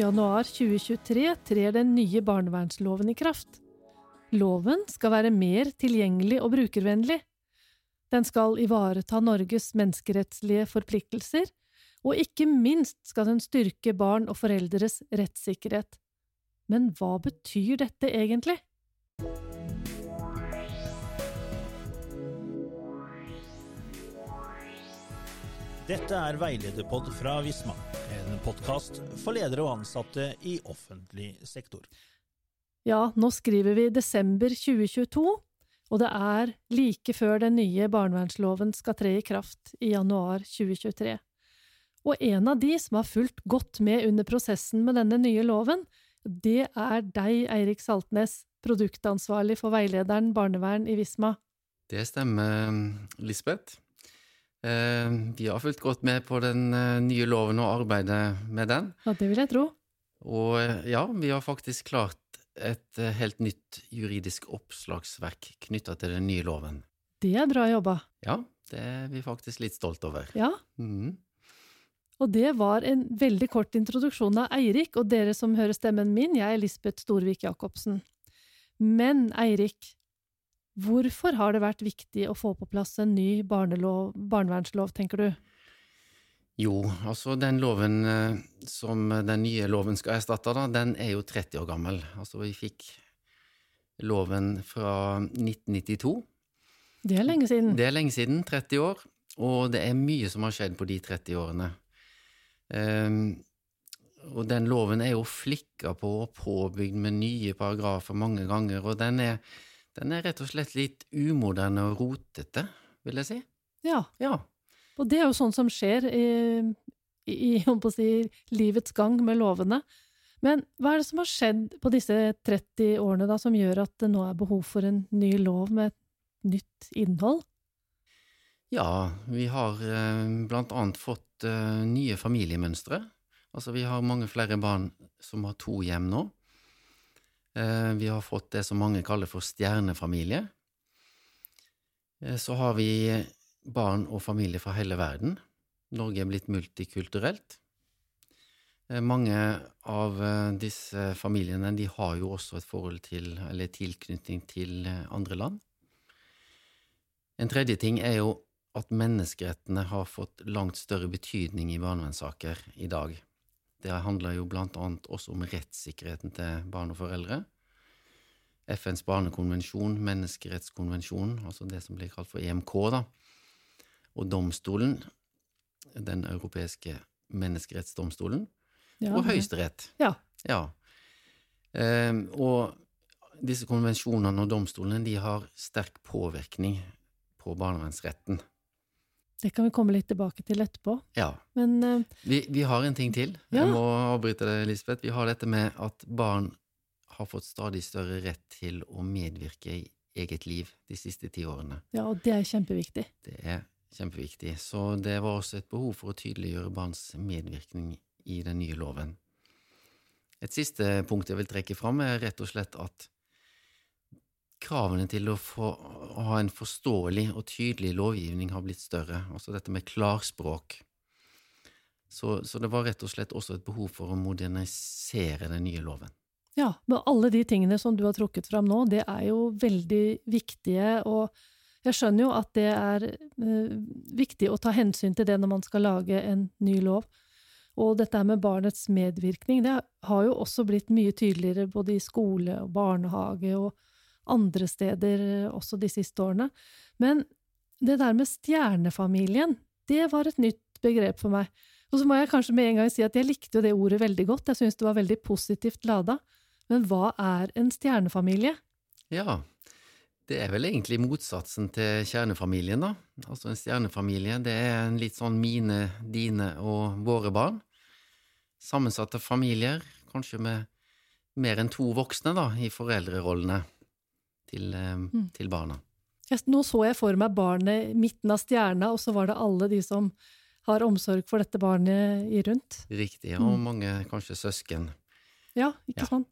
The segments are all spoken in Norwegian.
januar 2023 trer den nye barnevernsloven i kraft. Loven skal være mer tilgjengelig og brukervennlig. Den skal ivareta Norges menneskerettslige forpliktelser, og ikke minst skal den styrke barn og foreldres rettssikkerhet. Men hva betyr dette egentlig? Dette er Veilederpod fra Visma, en podkast for ledere og ansatte i offentlig sektor. Ja, nå skriver vi desember 2022, og det er like før den nye barnevernsloven skal tre i kraft i januar 2023. Og en av de som har fulgt godt med under prosessen med denne nye loven, det er deg, Eirik Saltnes, produktansvarlig for veilederen barnevern i Visma. Det stemmer, Lisbeth. Eh, vi har fulgt godt med på den eh, nye loven og arbeidet med den. Ja, det vil jeg tro. Og eh, ja, vi har faktisk klart et helt nytt juridisk oppslagsverk knytta til den nye loven. Det er bra jobba. Ja, det er vi faktisk litt stolt over. Ja. Mm. Og det var en veldig kort introduksjon av Eirik og dere som hører stemmen min. Jeg er Lisbeth Storvik Jacobsen. Men Eirik, Hvorfor har det vært viktig å få på plass en ny barnevernslov, tenker du? Jo, altså den loven eh, som den nye loven skal erstatte, da, den er jo 30 år gammel. Altså vi fikk loven fra 1992. Det er lenge siden. Det er lenge siden, 30 år. Og det er mye som har skjedd på de 30 årene. Um, og den loven er jo flikka på og påbygd med nye paragrafer mange ganger, og den er den er rett og slett litt umoderne og rotete, vil jeg si. Ja. ja. Og det er jo sånn som skjer i, i, si, livets gang med lovene. Men hva er det som har skjedd på disse 30 årene da, som gjør at det nå er behov for en ny lov med et nytt innhold? Ja, vi har eh, blant annet fått eh, nye familiemønstre. Altså, vi har mange flere barn som har to hjem nå. Eh, vi har fått det som mange kaller for stjernefamilie. Eh, så har vi barn og familie fra hele verden. Norge er blitt multikulturelt. Eh, mange av disse familiene de har jo også et forhold til, eller tilknytning til andre land. En tredje ting er jo at menneskerettene har fått langt større betydning i barnevernssaker i dag. Det handler jo blant annet også om rettssikkerheten til barn og foreldre. FNs barnekonvensjon, menneskerettskonvensjonen, altså det som blir kalt for EMK, da, og domstolen, den europeiske menneskerettsdomstolen, ja, og Høyesterett. Ja. ja. Eh, og disse konvensjonene og domstolene de har sterk påvirkning på barnevernsretten. Det kan vi komme litt tilbake til etterpå. Ja. Men uh, vi, vi, har en ting til. Ja. Jeg må avbryte det, Lisbeth. Vi har dette med at barn har fått stadig større rett til å medvirke i eget liv de siste ti årene. Ja, og det er kjempeviktig. Det er kjempeviktig. Så det var også et behov for å tydeliggjøre barns medvirkning i den nye loven. Et siste punkt jeg vil trekke fram, er rett og slett at kravene til å, få, å ha en forståelig og tydelig lovgivning har blitt større, altså dette med klarspråk. Så, så, det var rett og slett også et behov for å modernisere den nye loven. Ja, men alle de tingene som du har trukket fram nå, det er jo veldig viktige, og jeg skjønner jo at det er eh, viktig å ta hensyn til det når man skal lage en ny lov. Og dette med barnets medvirkning, det har jo også blitt mye tydeligere både i skole og barnehage og andre steder også de siste årene. Men det der med stjernefamilien, det var et nytt begrep for meg. Og så må jeg kanskje med en gang si at jeg likte jo det ordet veldig godt, jeg syns det var veldig positivt lada. Men hva er en stjernefamilie? Ja, det er vel egentlig motsatsen til kjernefamilien, da. Altså en stjernefamilie, det er en litt sånn mine, dine og våre barn. Sammensatte familier, kanskje med mer enn to voksne, da, i foreldrerollene til, eh, mm. til barna. Nå så jeg for meg barnet midten av stjerna, og så var det alle de som har omsorg for dette barnet i rundt. Riktig, og mm. mange kanskje søsken. Ja, ikke ja. sant.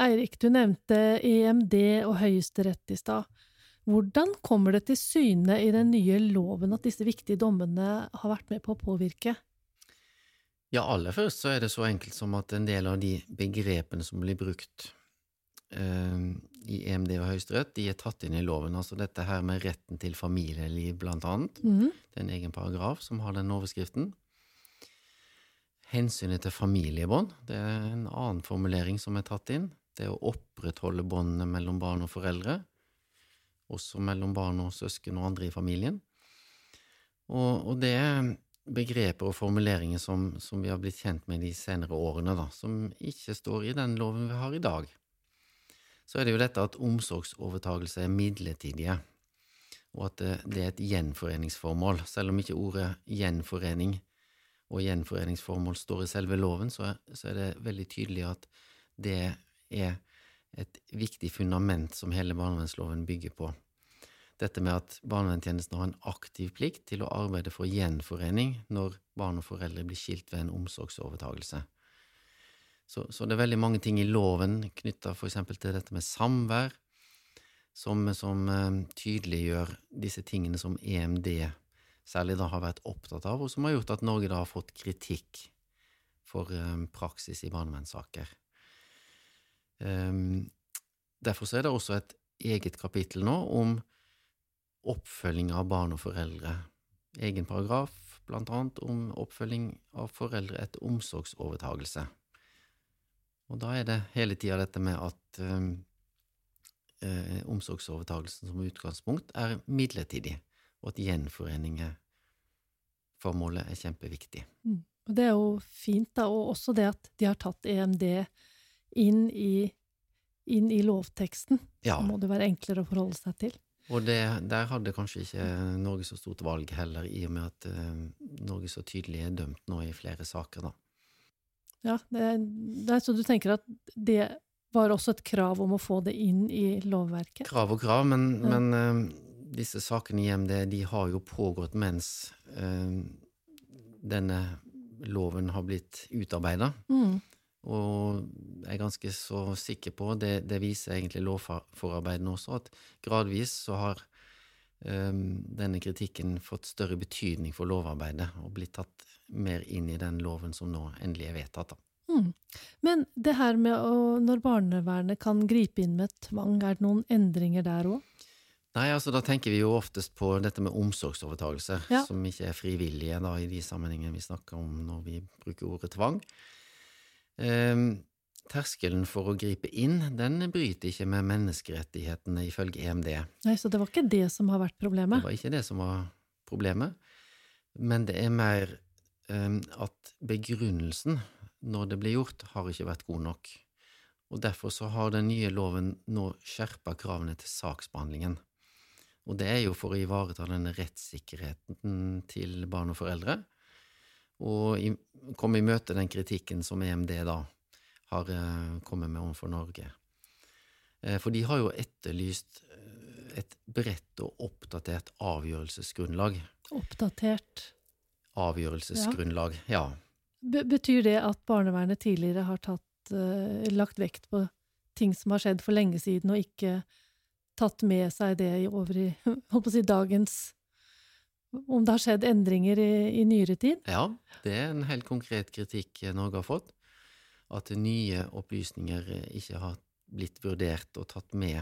Eirik, du nevnte EMD og Høyesterett i stad. Hvordan kommer det til syne i den nye loven at disse viktige dommene har vært med på å påvirke? Ja, aller først så er det så enkelt som at en del av de begrepene som blir brukt eh, i EMD og Høyesterett, de er tatt inn i loven. Altså dette her med retten til familieliv, blant annet. Mm. Det er en egen paragraf som har den overskriften. Hensynet til familiebånd, det er en annen formulering som er tatt inn. Det å opprettholde båndene mellom barn og foreldre, også mellom barn og søsken og andre i familien. Og, og det er begreper og formuleringer som, som, vi har blitt kjent med de senere årene, da, som ikke står i den loven vi har i dag. Så er det jo dette at omsorgsovertagelse er midlertidige, og at det, det er et gjenforeningsformål. Selv om ikke ordet gjenforening og gjenforeningsformål står i selve loven, så, så er det veldig tydelig at det er et viktig fundament som hele barnevernsloven bygger på. Dette med at barnevernstjenesten har en aktiv plikt til å arbeide for gjenforening når barn og foreldre blir skilt ved en omsorgsovertagelse. Så, så det er veldig mange ting i loven knytta f.eks. til dette med samvær, som, som uh, tydeliggjør disse tingene som EMD særlig da har vært opptatt av, og som har gjort at Norge da har fått kritikk for uh, praksis i barnevernssaker. Um, derfor er det også et eget kapittel nå om oppfølging av barn og foreldre. Egen paragraf, blant annet, om oppfølging av foreldre etter omsorgsovertagelse. Og da er det hele tida dette med at um, eh, omsorgsovertagelsen som utgangspunkt er midlertidig, og at gjenforening formålet er kjempeviktig. Mm. Det er jo fint, da, og også det at de har tatt EMD inn i, inn i lovteksten. Ja. Så må det være enklere å forholde seg til. Og det, der hadde kanskje ikke Norge så stort valg heller, i og med at uh, Norge så tydelig er dømt nå i flere saker, da. Ja, det, det er så du tenker at det var også et krav om å få det inn i lovverket? Krav og krav, men, Ja. men uh, disse sakene i EMD de har jo pågått mens uh, denne loven har blitt utarbeida. Mm. Og jeg er ganske så sikker på, det, det viser egentlig lovforarbeidene også, at gradvis så har um, denne kritikken fått større betydning for lovarbeidet og blitt tatt mer inn i den loven som nå endelig er vedtatt. Da. Mm. Men det her med å, når barnevernet kan gripe inn med tvang, er det noen endringer der òg? Nei, altså da tenker vi jo oftest på dette med omsorgsovertagelser, Ja. som ikke er frivillige da i de sammenhengene vi snakker om når vi bruker ordet tvang. Ehm, terskelen for å gripe inn, den bryter ikke med menneskerettighetene ifølge EMD. Nei, så det var ikke det som har vært problemet? Det var ikke det som var problemet, men det er mer um, at begrunnelsen når det blir gjort, har ikke vært god nok. Og derfor så har den nye loven nå skjerpa kravene til saksbehandlingen. Og det er jo for å ivareta denne rettssikkerheten til barn og foreldre, og i, komme i møte den kritikken som EMD da har eh, kommet med overfor Norge. Eh, for de har jo etterlyst eh, et bredt og oppdatert avgjørelsesgrunnlag. Oppdatert. Avgjørelsesgrunnlag, ja. ja. betyr det at barnevernet tidligere har tatt, eh, lagt vekt på ting som har skjedd for lenge siden, og ikke tatt med seg det over i si, dagens Om det har skjedd endringer i, i nyere tid? Ja, det er en helt konkret kritikk Norge har fått. At nye opplysninger ikke har blitt vurdert og tatt med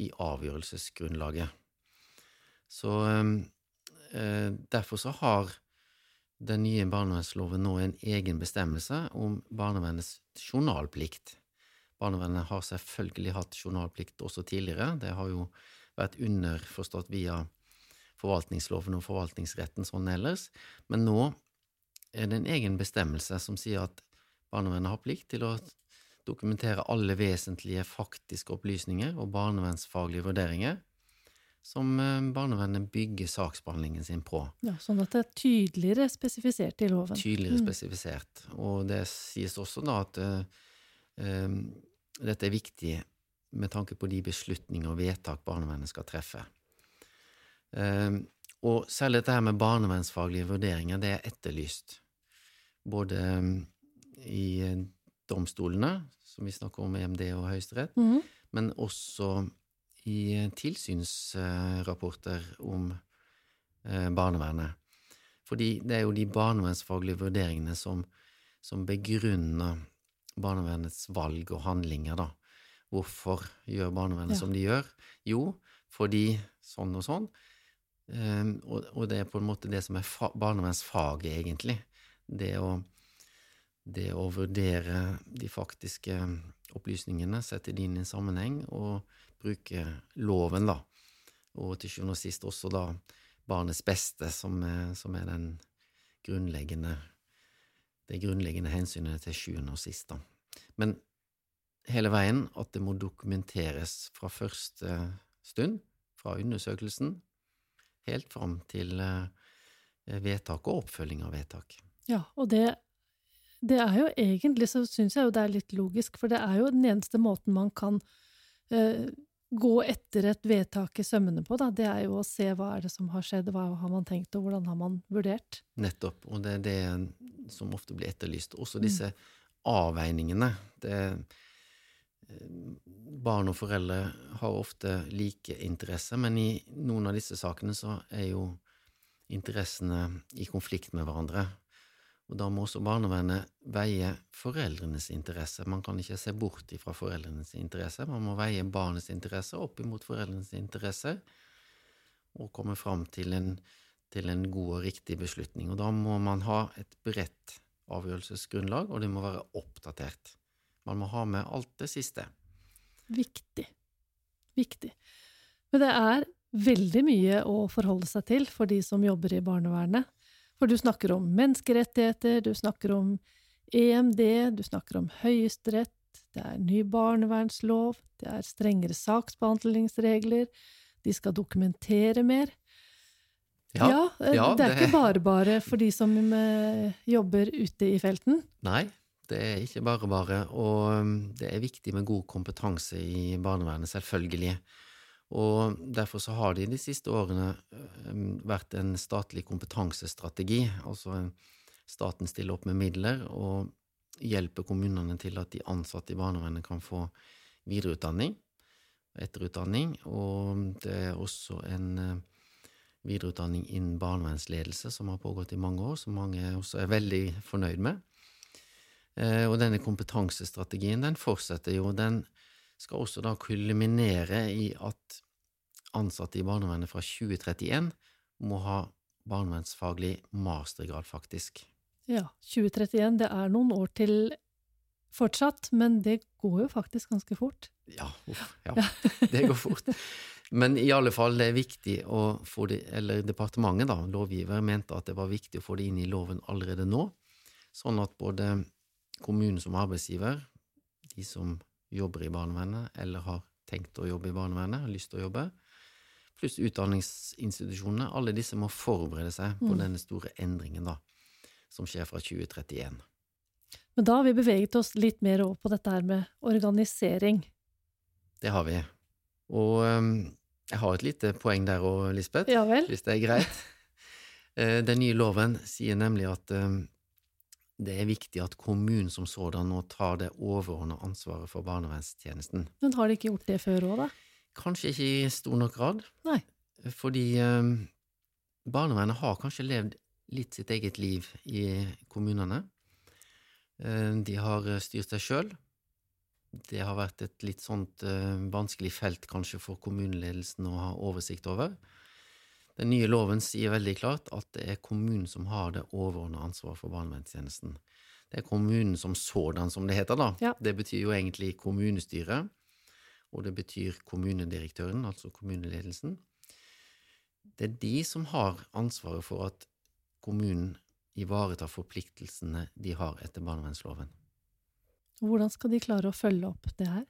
i avgjørelsesgrunnlaget. Så eh, derfor så har den nye barnevernsloven nå en egen bestemmelse om barnevernets journalplikt. Barnevernet har selvfølgelig hatt journalplikt også tidligere. Det har jo vært underforstått via forvaltningsloven og forvaltningsretten sånn ellers, men nå er det en egen bestemmelse som sier at barnevernet har plikt til å dokumentere alle vesentlige faktiske opplysninger og barnevernsfaglige vurderinger som eh, barnevernet bygger saksbehandlingen sin på. Ja, sånn at det er tydeligere spesifisert i loven. Tydeligere Mm. spesifisert. Og det sies også da at uh, dette er viktig med tanke på de beslutninger og vedtak barnevernet skal treffe. Eh, og særlig dette her med barnevernsfaglige vurderinger, det er etterlyst. Både eh, i domstolene, som vi snakker om EMD og Høyesterett, Mhm. men også i tilsynsrapporter om eh, barnevernet. Fordi det er jo de barnevernsfaglige vurderingene som, som begrunner barnevernets valg og handlinger, da. Hvorfor gjør barnevernet Ja. som de gjør? Jo, fordi sånn og sånn. Ehm, og, og det er på en måte det som er fa barnevernsfaget, egentlig. Det å, det å vurdere de faktiske opplysningene, sette de inn i en sammenheng, og bruke loven, da. Og til sjuende og sist også da barnets beste, som er, som er den grunnleggende det grunnleggende hensynet til sjuende og sist, da. Men hele veien at det må dokumenteres fra første stund, fra undersøkelsen, helt fram til eh, vedtak og oppfølging av vedtak. Ja, og det, det er jo egentlig, så syns jeg jo det er litt logisk, for det er jo den eneste måten man kan eh, gå etter et vedtak i sømmene på, da. Det er jo å se hva er det som har skjedd, hva har man tenkt, og hvordan har man vurdert. Nettopp, og det er det som ofte blir etterlyst. Også Mm. disse avveiningene. Det, eh, barn og foreldre har ofte like interesser, men i noen av disse sakene så er jo interessene i konflikt med hverandre. Og da må også barnevernet veie foreldrenes interesse. Man kan ikke se bort ifra foreldrenes interesse, man må veie barnets interesse opp imot foreldrenes interesse, og komme fram til en til en god og riktig beslutning. Og da må man ha et bredt avgjørelsesgrunnlag, og det må være oppdatert. Man må ha med alt det siste. Viktig. Viktig. Men det er veldig mye å forholde seg til for de som jobber i barnevernet. For du snakker om menneskerettigheter, du snakker om EMD, du snakker om Høyesterett, det er ny barnevernslov, det er strengere saksbehandlingsregler, de skal dokumentere mer. Ja, eh, ja, det er det- ikke bare bare for de som eh, jobber ute i felten. Nei, det er ikke bare bare. Og um, det er viktig med god kompetanse i barnevernet, selvfølgelig. Og derfor så har det i de siste årene um, vært en statlig kompetansestrategi. Altså staten stiller opp med midler og hjelper kommunene til at de ansatte i barnevernet kan få videreutdanning, etterutdanning. Og det er også en eh, videreutdanning innen barnevernsledelse som har pågått i mange år, som mange også er veldig fornøyd med. Eh, Og denne kompetansestrategien den fortsetter jo. Den skal også da kulminere i at ansatte i barnevernet fra 2031 må ha barnevernsfaglig mastergrad, faktisk. Ja, 2031, det er noen år til fortsatt, men det går jo faktisk ganske fort. Ja, uff, ja, det går fort. Men i alle fall, det er viktig å få det, eller departementet, da, lovgiver, mente at det var viktig å få det inn i loven allerede nå, sånn at både kommunen som arbeidsgiver, de som jobber i barnevernet, eller har tenkt å jobbe i barnevernet, har lyst til å jobbe, pluss utdanningsinstitusjonene, alle disse må forberede seg på Mm. denne store endringen, da, som skjer fra 2031. Men da har vi beveget oss litt mer over på dette her med organisering. Det har vi. Og jeg har et lite poeng der òg, Lisbeth. Ja hvis det er greit. Eh, Den nye loven sier nemlig at eh, det er viktig at kommunen som sådan nå tar det overordnede ansvaret for barnevernstjenesten. Men har de ikke gjort det før òg, da? Kanskje ikke i stor nok grad, Nei. fordi eh, barnevernet har kanskje levd litt sitt eget liv i kommunene. Eh, De har styrt seg sjøl. Det har vært et litt sånt eh, vanskelig felt kanskje for kommuneledelsen å ha oversikt over. Den nye loven sier veldig klart at det er kommunen som har det overordnede ansvaret for barnevernstjenesten. Det er kommunen som sådan, som det heter, da. Ja. Det betyr jo egentlig kommunestyret, og det betyr kommunedirektøren, altså kommuneledelsen. Det er de som har ansvaret for at kommunen ivaretar forpliktelsene de har etter barnevernsloven. Hvordan skal de klare å følge opp det her?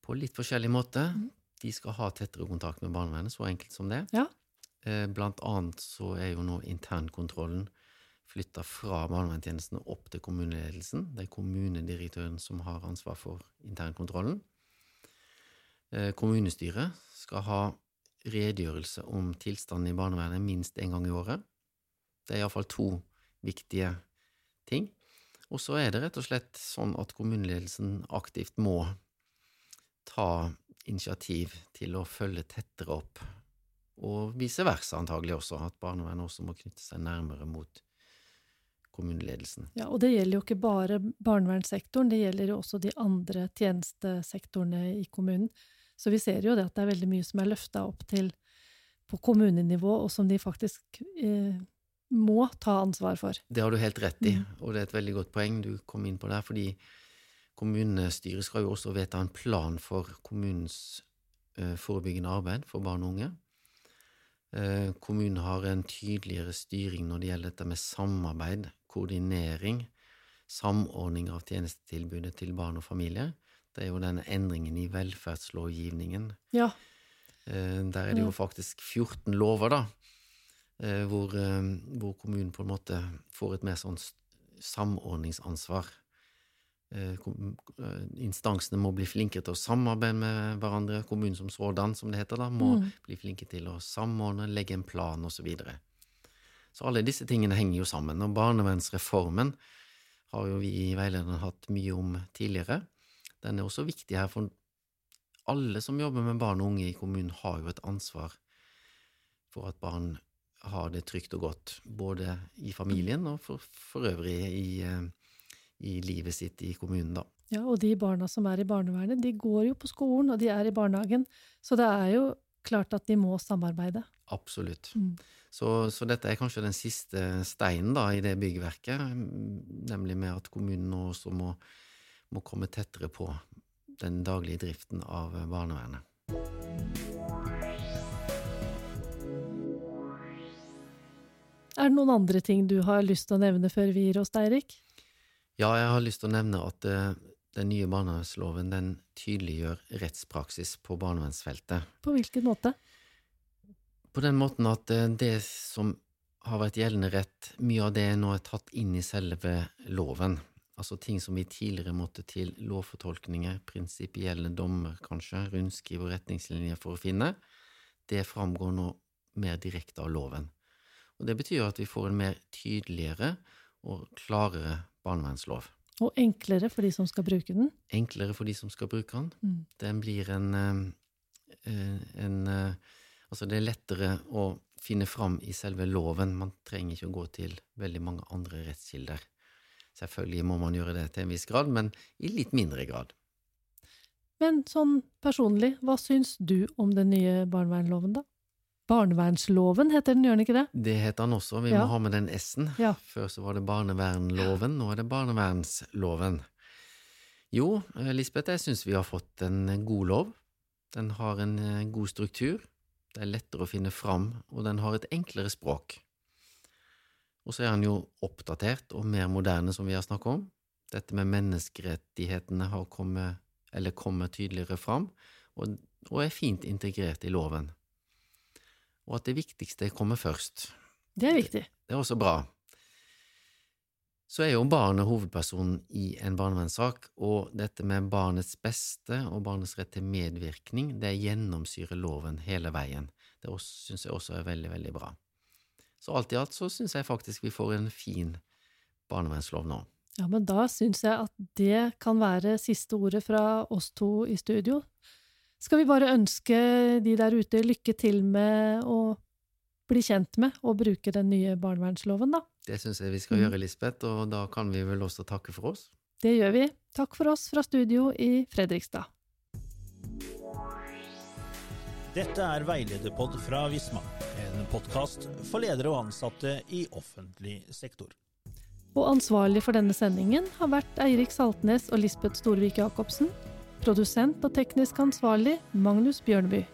På litt forskjellig måte. Mm. De skal ha tettere kontakt med barnevernet, så enkelt som det. Ja. Eh, Blant annet så er jo nå internkontrollen flytta fra barnevernstjenesten opp til kommuneledelsen. Det er kommunedirektøren som har ansvar for internkontrollen. Eh, Kommunestyret skal ha redegjørelse om tilstanden i barnevernet minst én gang i året. Det er iallfall to viktige ting. Og så er det rett og slett sånn at kommuneledelsen aktivt må ta initiativ til å følge tettere opp, og vice versa antagelig også, at barnevernet også må knytte seg nærmere mot kommuneledelsen. Ja, og det gjelder jo ikke bare barnevernssektoren, det gjelder jo også de andre tjenestesektorene i kommunen. Så vi ser jo det at det er veldig mye som er løfta opp til på kommunenivå, og som de faktisk eh, må ta ansvar for. Det har du helt rett i, Mm. og det er et veldig godt poeng du kom inn på der, fordi kommunestyret skal jo også vedta en plan for kommunens eh, forebyggende arbeid for barn og unge. Eh, kommunen har en tydeligere styring når det gjelder dette med samarbeid, koordinering, samordning av tjenestetilbudet til barn og familier. Det er jo denne endringen i velferdslovgivningen Ja, Eh, Der er det jo faktisk 14 lover, da, eh, hvor, hvor kommunen på en måte får et mer sånn samordningsansvar. Eh, eh, Instansene må bli flinke til å samarbeide med hverandre. Kommunen som sådan, som det heter, da, må Mm. bli flinke til å samordne, legge en plan osv. Så, videre. så alle disse tingene henger jo sammen. Og barnevernsreformen har jo vi i veilederen hatt mye om tidligere. Den er også viktig her, for alle som jobber med barn og unge i kommunen, har jo et ansvar for at barn har det trygt og godt, både i familien og for, for øvrig i, eh, i livet sitt i kommunen, da. Ja, og de barna som er i barnevernet, de går jo på skolen, og de er i barnehagen. Så det er jo klart at de må samarbeide. Absolutt. Mm. Så, så dette er kanskje den siste steinen da, i det byggverket, nemlig med at kommunen nå også må, må komme tettere på den daglige driften av barnevernet. Er det noen andre ting du har lyst til å nevne før vi gir oss, Eirik? Ja, jeg har lyst til å nevne at eh, den nye barnevernsloven den tydeliggjør rettspraksis på barnevernsfeltet. På hvilken måte? På den måten at eh, det som har vært gjeldende rett, mye av det nå er tatt inn i selve loven. Altså ting som vi tidligere måtte til lovfortolkninger, prinsipielle dommer kanskje, rundskriv og retningslinjer for å finne, det framgår nå mer direkte av loven. Og Det betyr at vi får en mer tydeligere og klarere barnevernslov. Og enklere for de som skal bruke den. Enklere for de som skal bruke den. Mm. Den blir en, eh, en eh, Altså, det er lettere å finne fram i selve loven. Man trenger ikke å gå til veldig mange andre rettskilder. Selvfølgelig må man gjøre det til en viss grad, men i litt mindre grad. Men sånn personlig, hva syns du om den nye barnevernloven, da? Barnevernsloven heter den, gjør den ikke det? Det heter den også. Vi Ja. må ha med den S-en. Ja. Før så var det barnevernloven, nå er det barnevernsloven. Jo, eh, Lisbeth, jeg syns vi har fått en god lov. Den har en eh, god struktur. Det er lettere å finne fram, og den har et enklere språk. Og så er den jo oppdatert og mer moderne, som vi har snakket om. Dette med menneskerettighetene har kommet, eller kommer tydeligere fram, og, og er fint integrert i loven. Og at det viktigste kommer først. Det er viktig. Det er også bra. Så er jo barnet hovedpersonen i en barnevernssak, og dette med barnets beste og barnets rett til medvirkning, det gjennomsyrer loven hele veien. Det syns jeg også er veldig, veldig bra. Så alt i alt så syns jeg faktisk vi får en fin barnevernslov nå. Ja, men da syns jeg at det kan være siste ordet fra oss to i studio. Skal vi bare ønske de der ute lykke til med å bli kjent med og bruke den nye barnevernsloven, da? Det syns jeg vi skal Mm. gjøre, Lisbeth, og da kan vi vel også takke for oss. Det gjør vi. Takk for oss fra studio i Fredrikstad. Dette er Veilederpod fra Visma, en podkast for ledere og ansatte i offentlig sektor. Og ansvarlig for denne sendingen har vært Eirik Saltnes og Lisbeth Storvik Jacobsen. Produsent og teknisk ansvarlig Magnus Bjørneby.